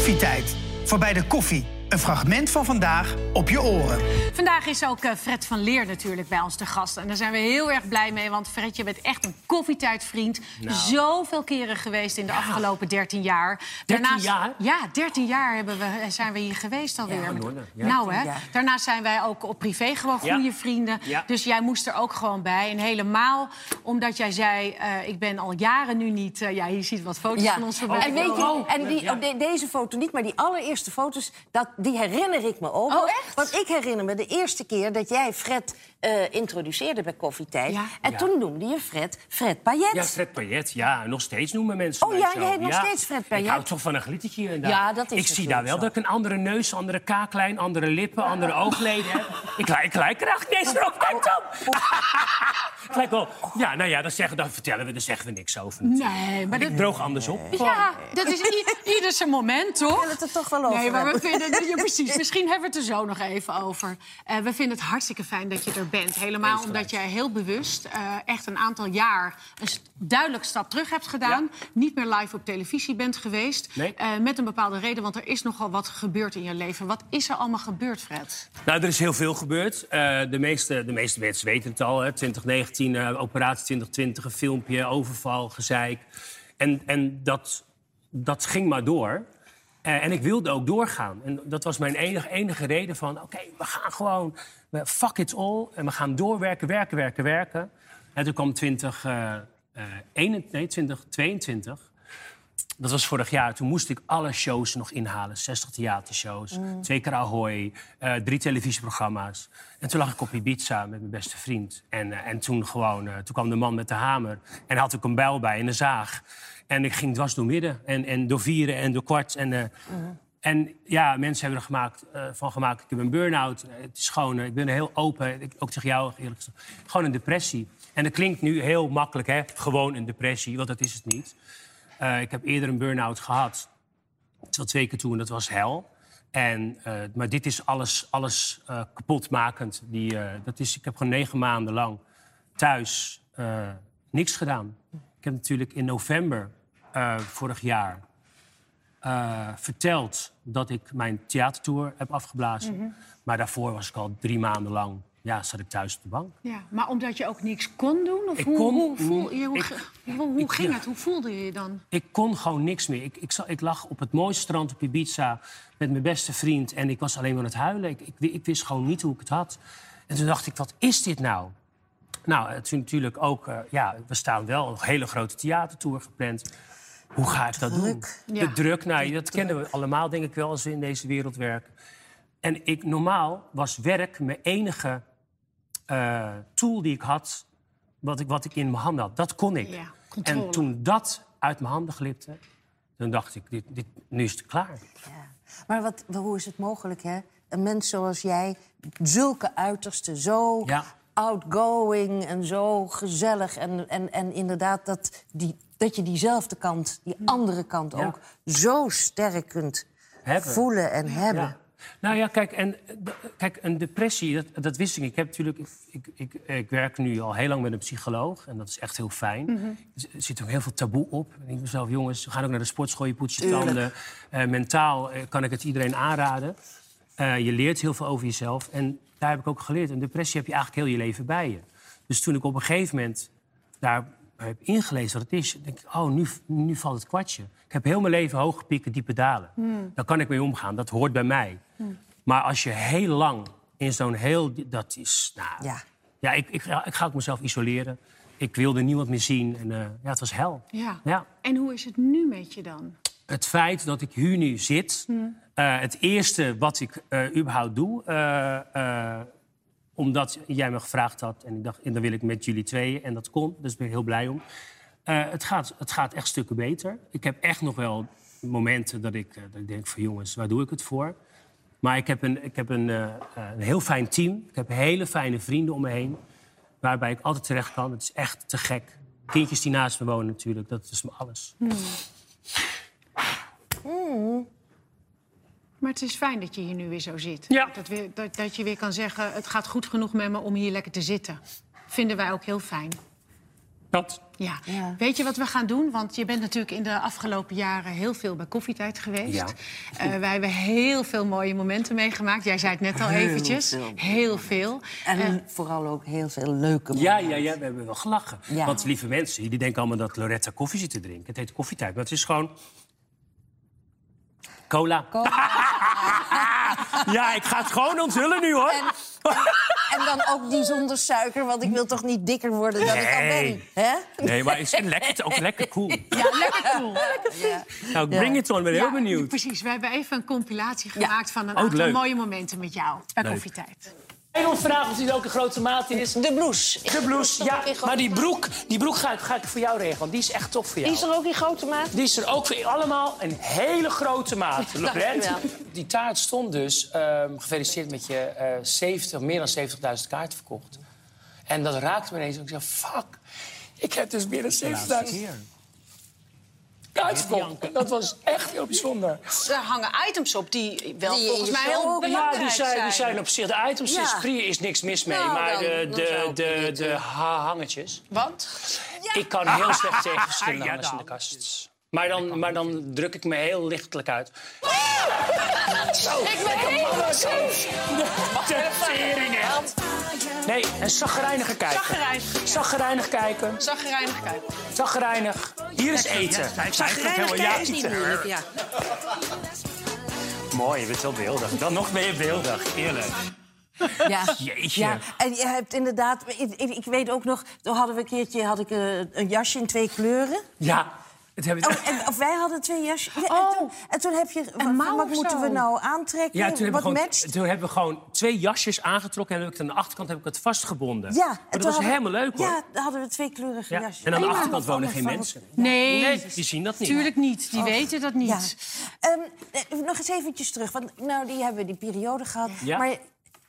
Koffietijd. Voorbij de koffie. Een fragment van vandaag op je oren. Vandaag is ook uh, Fred van Leer natuurlijk bij ons te gast. En daar zijn we heel erg blij mee, want Fred, je bent echt een koffietijdvriend. Nou. Zoveel keren geweest in de afgelopen 13 jaar. 13 jaar? Ja, 13 jaar hebben we, zijn we hier geweest alweer. Ja, nou hè, daarna zijn wij ook op privé gewoon goede vrienden. Dus jij moest er ook gewoon bij. En helemaal omdat jij zei, uh, ik ben al jaren nu niet... Uh, ja, je ziet wat foto's van ons voorbij. En weet je, en die, oh, deze foto niet, maar die allereerste foto's... Dat, die herinner ik me ook. Oh, echt? Want ik herinner me de eerste keer dat jij Fred uh, introduceerde bij Koffietijd. Ja. En toen noemde je Fred Fred Payet. Ja, Fred Payet. Ja, nog steeds noemen mensen Oh ja, je heet nog steeds Fred Payet. Ik hou toch van een glittertje en daar. Ja, dat is Ik zie daar wel dat ik een andere neus, andere kaaklijn, andere lippen, andere oogleden heb. Ik, ik lijk er niet eens op. Kijk dan! Gelijk wel. Ja, nou ja, dan, zeggen, dan vertellen we, dan zeggen we niks over. Nee, maar dat... Ik droog anders op. Ja, dat is ieder zijn moment, toch? We willen het er toch wel over Nee, maar we vinden... Ja, precies. Misschien hebben we het er zo nog even over. Uh, we vinden het hartstikke fijn dat je er bent. Helemaal omdat jij heel bewust uh, echt een aantal jaar... een duidelijk stap terug hebt gedaan. Ja. Niet meer live op televisie bent geweest. Nee. Uh, met een bepaalde reden, want er is nogal wat gebeurd in je leven. Wat is er allemaal gebeurd, Fred? Nou, er is heel veel gebeurd. de, meeste, de meeste mensen weten het al. Hè. 2019, operatie 2020, een filmpje, overval, gezeik. En, en dat, dat ging maar door. Uh, en ik wilde ook doorgaan. En dat was mijn enige, enige reden van... oké, we gaan gewoon... Fuck it all. En we gaan doorwerken, werken, werken, werken. En toen kwam 20, uh, uh, 1, nee, 2022. Dat was vorig jaar. Toen moest ik alle shows nog inhalen. 60 theatershows, mm. twee keer Ahoy, uh, drie televisieprogramma's. En toen lag ik op Ibiza met mijn beste vriend. En, uh, en toen, gewoon, uh, toen kwam de man met de hamer. En had ik een bijl bij en een zaag. En ik ging dwars door midden. En, en door vieren en door kwart. En, mm. en ja, mensen hebben er gemaakt, van gemaakt. Ik heb een burn-out. Het is gewoon, ik ben heel open. Ik, ook tegen jou eerlijk gezegd. Gewoon een depressie. En dat klinkt nu heel makkelijk, hè? Gewoon een depressie, want dat is het niet. Uh, ik heb eerder een burn-out gehad. Tot twee keer toe en dat was hel. En, uh, maar dit is alles, alles uh, kapotmakend. Die, dat is, ik heb gewoon negen maanden lang thuis niks gedaan. Ik heb natuurlijk in november vorig jaar verteld dat ik mijn theatertour heb afgeblazen. Mm -hmm. Maar daarvoor was ik al drie maanden lang ja, zat ik thuis op de bank. Ja, maar omdat je ook niks kon doen? Of ik hoe, kon, hoe, voel, je, hoe, ik, hoe, hoe ik, ging ja. het? Hoe voelde je je dan? Ik kon gewoon niks meer. Ik, ik, ik, lag op het mooiste strand op Ibiza met mijn beste vriend... en ik was alleen maar aan het huilen. Ik, ik, wist gewoon niet hoe ik het had. En toen dacht ik, wat is dit nou? Nou, het is natuurlijk ook... Uh, ja, we staan wel een hele grote theatertour gepland. Hoe ga ik dat druk. doen? Ja. De druk, nou, dat druk. kennen we allemaal, denk ik wel, als we in deze wereld werken. En ik, normaal was werk mijn enige uh, tool die ik had, wat ik, wat ik in mijn handen had. Dat kon ik. Ja, en toen dat uit mijn handen glipte, dan dacht ik, dit, dit, nu is het klaar. Ja. Maar wat, hoe is het mogelijk, hè? Een mens zoals jij, zulke uitersten, zo ja. outgoing en zo gezellig. En, en, en inderdaad, dat, die, dat je diezelfde kant, die andere kant ook, zo sterk kunt Hebben. voelen en hebben. Nou ja, kijk, en, kijk een depressie, dat, dat wist ik. Ik, heb natuurlijk, ik, ik, ik, werk nu al heel lang met een psycholoog en dat is echt heel fijn. Er zit ook heel veel taboe op. Ik denk mezelf, jongens, we gaan ook naar de sportschool, je poetst je tanden. Eh, mentaal eh, kan ik het iedereen aanraden. Eh, je leert heel veel over jezelf en daar heb ik ook geleerd. Een depressie heb je eigenlijk heel je leven bij je. Dus toen ik op een gegeven moment daar heb ingelezen wat het is, denk ik, oh, nu, nu valt het kwartje. Ik heb heel mijn leven hoge pieken, diepe dalen. Daar kan ik mee omgaan, dat hoort bij mij. Maar als je heel lang in zo'n heel... Dat is, nou... Ja. Ja, ik, ik, ik ga ook mezelf isoleren. Ik wilde niemand meer zien. En uh, ja, het was hel. Ja. Ja. En hoe is het nu met je dan? Het feit dat ik hier nu zit... Uh, het eerste wat ik uh, überhaupt doe... omdat jij me gevraagd had en ik dacht, en dan wil ik met jullie tweeën. En dat kon, dus ben ik heel blij om. het, gaat, het gaat echt stukken beter. Ik heb echt nog wel momenten dat ik, dat ik denk van... jongens, waar doe ik het voor? Maar ik heb, een, ik heb een, uh, een heel fijn team. Ik heb hele fijne vrienden om me heen. Waarbij ik altijd terecht kan. Het is echt te gek. Kindjes die naast me wonen natuurlijk. Dat is me alles. Hmm. Mm. Maar het is fijn dat je hier nu weer zo zit. Ja. Dat, weer, dat, dat je weer kan zeggen... het gaat goed genoeg met me om hier lekker te zitten. Vinden wij ook heel fijn. Dat. Ja. Weet je wat we gaan doen? Want je bent natuurlijk in de afgelopen jaren heel veel bij koffietijd geweest. Ja. Eh, wij hebben heel veel mooie momenten meegemaakt. Jij zei het net al eventjes. veel. Heel veel. En Eh, vooral ook heel veel leuke Ja, momenten. ja, ja, we hebben wel gelachen. Ja. Want lieve mensen, die denken allemaal dat Loretta koffie zit te drinken. Het heet koffietijd, maar het is gewoon... Cola. ja, ik ga het gewoon onthullen nu, hoor. En dan ook die zonder suiker, want ik wil toch niet dikker worden dan ik al ben. Nee. Hè? Nee, maar het is lekker, ook lekker cool. ja, lekker cool. Nou, bring it on, ik ben heel Ja, benieuwd. Precies, we hebben even een compilatie gemaakt van een Ook aantal leuk. mooie momenten met jou bij Leuk. koffietijd. En ons vragen of die ook een grote maat is. De blouse. De blouse, ja. Maar die broek, die broek ga, ik- ga ik voor jou regelen, want die is echt top voor jou. Die is er ook in grote maat? Die is er ook voor allemaal een hele grote maat. Lorette. Die taart stond dus, ehm, gefeliciteerd met je eh 70, meer dan 70.000 kaarten verkocht. En dat raakte me ineens. En ik zei, fuck, ik heb dus meer dan 70.000 En dat was echt heel bijzonder. Er hangen items op die wel Die volgens mij heel belangrijk Ja, die zijn, die zijn op zich de items. Ja. is is niks mis mee. Nou, maar dan- de, de, de, de, ha- hangetjes. Want? Ik kan heel slecht tegen verschillende Ja, hangers in de kast. Maar dan, maar dan druk ik me heel lichtelijk uit. Zo, Ik ben helemaal zo. de teringen. Nee, en zagrijniger kijken. Zagrijnig kijken. Zagrijnig kijken. Zagrijnig. Hier is eten. Zagrijnig Ja, is niet moeilijk, ja. Mooi, je bent wel beeldig. Dan nog meer beeldig, eerlijk. Ja. Jeetje. Ja, en je hebt inderdaad... Ik, ik- weet ook nog, toen hadden we een keertje had ik, eh, een jasje in twee kleuren. Ja, het hebben Oh, en, of wij hadden twee jasjes. Ja, en, Oh. toen, en toen heb je... Wat, wat moeten we nou aantrekken? Ja, toen hebben, wat we gewoon, matcht? toen hebben we gewoon twee jasjes aangetrokken... en heb ik aan de achterkant heb ik het vastgebonden. Ja, maar en dat was hadden- helemaal leuk, hoor. Ja, dan hadden we twee kleurige Ja. jasjes. En aan de Ja, achterkant wonen geen mensen. Nee, Nee, die zien dat niet. Tuurlijk niet. Die weten dat niet. Ja. Ehm, eh, nog eens eventjes terug, want nou, die hebben die periode gehad. Ja. Maar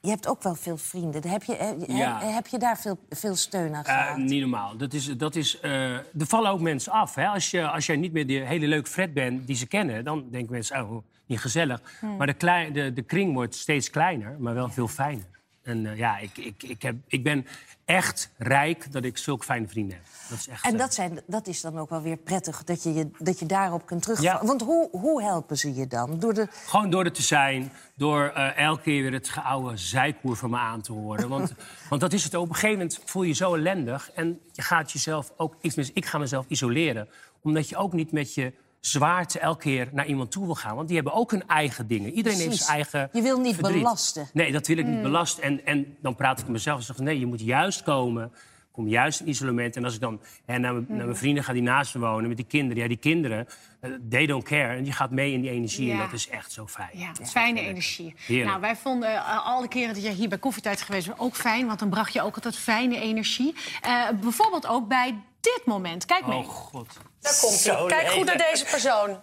je hebt ook wel veel vrienden. Heb je, eh, Ja. heb, je daar veel, veel steun aan Eh, gehad? niet normaal. Dat is, dat is, eh, er vallen ook mensen af. Hè? Als, je, als jij niet meer die hele leuke Fred bent die ze kennen... dan denken mensen, oh, niet gezellig. Hmm. Maar de, de, de kring wordt steeds kleiner, maar wel veel fijner. En eh, ja, ik, ik, ik, heb, ik ben echt rijk dat ik zulke fijne vrienden heb. Dat is echt, En eh, dat, zijn, dat is dan ook wel weer prettig, dat je, je, dat je daarop kunt terugvallen. Ja. Want hoe, hoe helpen ze je dan? Door de... Gewoon door er te zijn, door eh, elke keer weer het geoude zijkoer van me aan te horen. Want, want dat is het. Op een gegeven moment voel je je zo ellendig. En je gaat jezelf ook, ik ga mezelf isoleren. Omdat je ook niet met je zwaarte elke keer naar iemand toe wil gaan. Want die hebben ook hun eigen dingen. Iedereen heeft zijn eigen Je wil niet verdriet. belasten. Nee, dat wil ik niet belasten. En, en dan praat ik met mezelf en zeg nee, je moet juist komen. Kom juist in isolement. En als ik dan hè, naar, mijn, naar mijn vrienden ga die naast me wonen met die kinderen. Ja, die kinderen, eh, they don't care. En die gaat mee in die energie. En dat is echt zo fijn. Ja, fijne energie. Heerlijk. Nou, wij vonden eh, alle keren dat jij hier bij Koffietijd geweest bent ook fijn. Want dan bracht je ook altijd fijne energie. Eh, bijvoorbeeld ook bij dit moment. Kijk mee. Oh god. Daar komt Zo hij. Kijk goed naar deze persoon.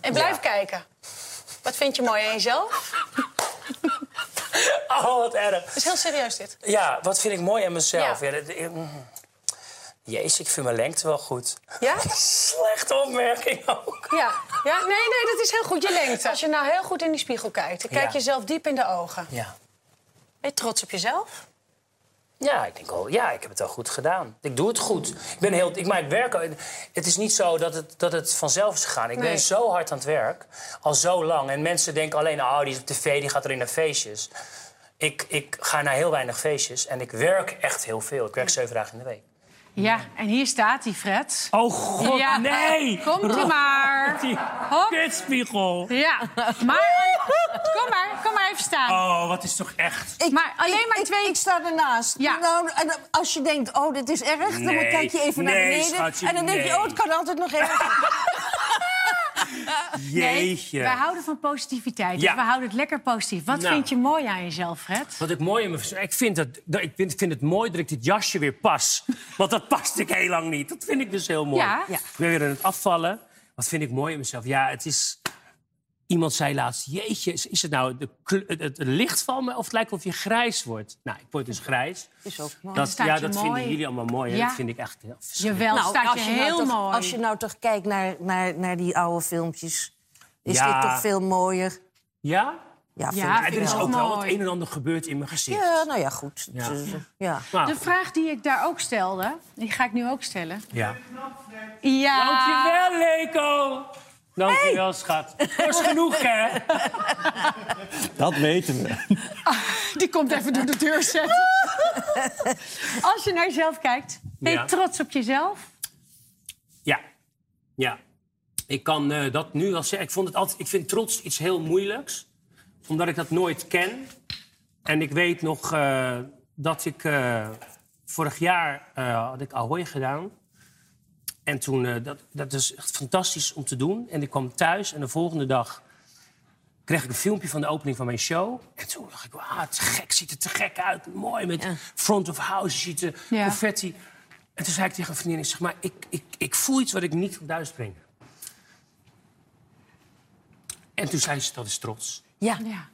En blijf kijken. Wat vind je mooi aan jezelf? Oh, wat erg. Het is heel serieus dit. Ja, wat vind ik mooi aan mezelf? Ja. Ja. dat- eh, mm. Jezus, ik vind mijn lengte wel goed. Ja? Slechte opmerking ook. Ja. ja? Nee, nee, dat is heel goed. Je lengte. Als je nou heel goed in die spiegel kijkt... kijk Ja. jezelf diep in de ogen. Ja. Ben je trots op jezelf? Ja, ik denk wel, ja, ik heb het wel goed gedaan. Ik doe het goed. Ik ben heel, ik, maar ik werk, het is niet zo dat het, dat het vanzelf is gegaan. Ik Nee. ben zo hard aan het werk, al zo lang. En mensen denken alleen, oh, die is op tv, die gaat alleen naar feestjes. Ik, ik ga naar heel weinig feestjes en ik werk echt heel veel. Ik werk zeven dagen in de week. Ja, en hier staat hij, Fred. Oh god, Ja. nee! Komt u maar. Die Hop. kutspiegel. Ja, maar... Kom maar, staan. Oh, wat is toch echt... Ik, Maar alleen ik- maar twee- Ik, sta ernaast. Ja. Nou, en als je denkt, oh, dit is erg, dan Nee. kijk je even naar Nee, beneden. schatje, en dan denk je, nee. oh, het kan altijd nog even. Jeetje. wij houden van positiviteit. Dus Ja. we houden het lekker positief. Wat Nou. vind je mooi aan jezelf, Fred? Wat ik mooi in me... Ik vind, dat, ik vind, vind het mooi dat ik dit jasje weer pas. Want dat paste ik heel lang niet. Dat vind ik dus heel mooi. Ja. Ja. Ik ben weer aan het afvallen. Wat vind ik mooi in mezelf? Ja, het is... Iemand zei laatst, jeetje, is, is het nou de, het, het licht van me of het lijkt of je grijs wordt? Nou, ik word dus grijs. Is ook mooi. Dat, staat ja, dat mooi. vinden jullie allemaal mooi. Ja. Dat vind ik echt heel. Jawel, staat je als heel nou toch, mooi. Als je nou toch kijkt naar, naar, naar die oude filmpjes, is Ja. dit toch veel mooier. Ja? Ja, vind Ja, ik er is wel ook wel het een en ander gebeurd in mijn gezicht. Ja, nou ja, goed. Ja. Dus, eh, ja. Nou, De vraag die ik daar ook stelde, die ga ik nu ook stellen. ja. Ja. Dankjewel, Leko. Dankjewel, schat. Dat is genoeg, hè? Dat weten we. Die komt even door de deur zetten. Als je naar jezelf kijkt, ben je Ja. trots op jezelf? Ja. Ja. Ik kan eh, dat nu wel zeggen. Ik, vond het altijd, ik vind trots iets heel moeilijks. Omdat ik dat nooit ken. En ik weet nog eh, dat ik... eh, vorig jaar eh, had ik Ahoy gedaan. En toen... eh, dat, dat is echt fantastisch om te doen. En ik kwam thuis en de volgende dag... kreeg ik een filmpje van de opening van mijn show. En toen dacht ik, wauw, het is gek, ziet er te gek uit. Mooi, met front of house, ziet de Ja. confetti. En toen zei ik tegen een vriendin, ik zeg maar, ik, ik, ik voel iets wat ik niet kan thuisbrengen. En toen zei ze, dat is trots. ja. Ja.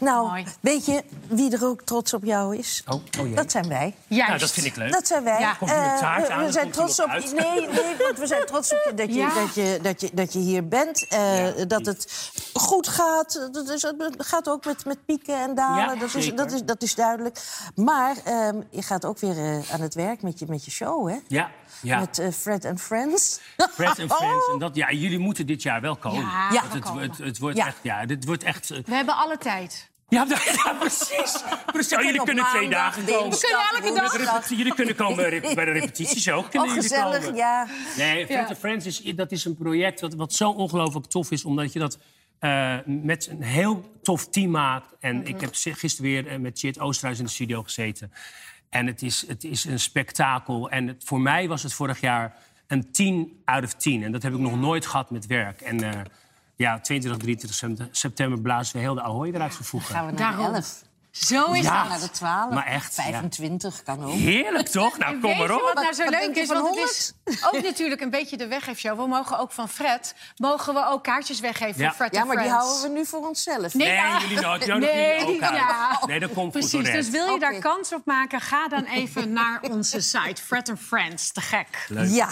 Nou, Mooi. weet je wie er ook trots op jou is? Oh, oh. Dat zijn wij. Juist. Nou, dat vind ik leuk. Dat zijn wij. Ja. Eh, taart we- aan, we dan zijn trots op. Nee, nee, want we zijn trots op je dat je, Ja. dat je, dat je, dat je hier bent. eh, dat het goed gaat. Dat is, het gaat ook met, met pieken en dalen. Ja, dat, is, dat, is, dat is duidelijk. Maar ehm, je gaat ook weer eh, aan het werk met je, met je show, hè? Ja, ja. Met eh, Fred and Friends. Friends and Friends. Oh. En dat, ja, jullie moeten dit jaar wel komen. Ja, Ja. Het, komen. het, het wordt Ja. echt... Ja, dit wordt echt... We hebben alle tijd. Ja, ja, precies. precies. Oh, jullie kunnen twee dagen komen. We kunnen elke dag. Jullie kunnen komen bij de- repetities ook. Kunnen Oh, gezellig, komen. ja. Nee, Friends Ja. and Friends is, dat is een project wat, wat zo ongelooflijk tof is. Omdat je dat eh, met een heel tof team maakt. En Mhm. ik heb gisteren weer eh, met Chit Oosterhuis in de studio gezeten. En het is, het is een spektakel. En het, voor mij was het vorig jaar een 10 out of 10. En dat heb ik nog nooit gehad met werk. En eh, ja, 22, 23 september- blazen we heel de Ahoy eruit vervoegen. Gaan we naar de Daarom. 11. Zo is Ja. het. Naar de 12. Maar echt, ja. 25 kan ook. Heerlijk, toch? Nou, En kom maar op. wat nou Wat- zo wat leuk is? Want het is ook natuurlijk een beetje de weggeefshow. We mogen ook van Fred, mogen we ook kaartjes weggeven Ja. voor Fred Ja, maar die houden we nu voor onszelf. Nee, Nee, ja. jullie nooit. Nee, die- ja. Nee, dat komt goed Precies, dus wil je daar kans op maken, ga dan even naar onze site. Fred and Friends, te gek. Ja,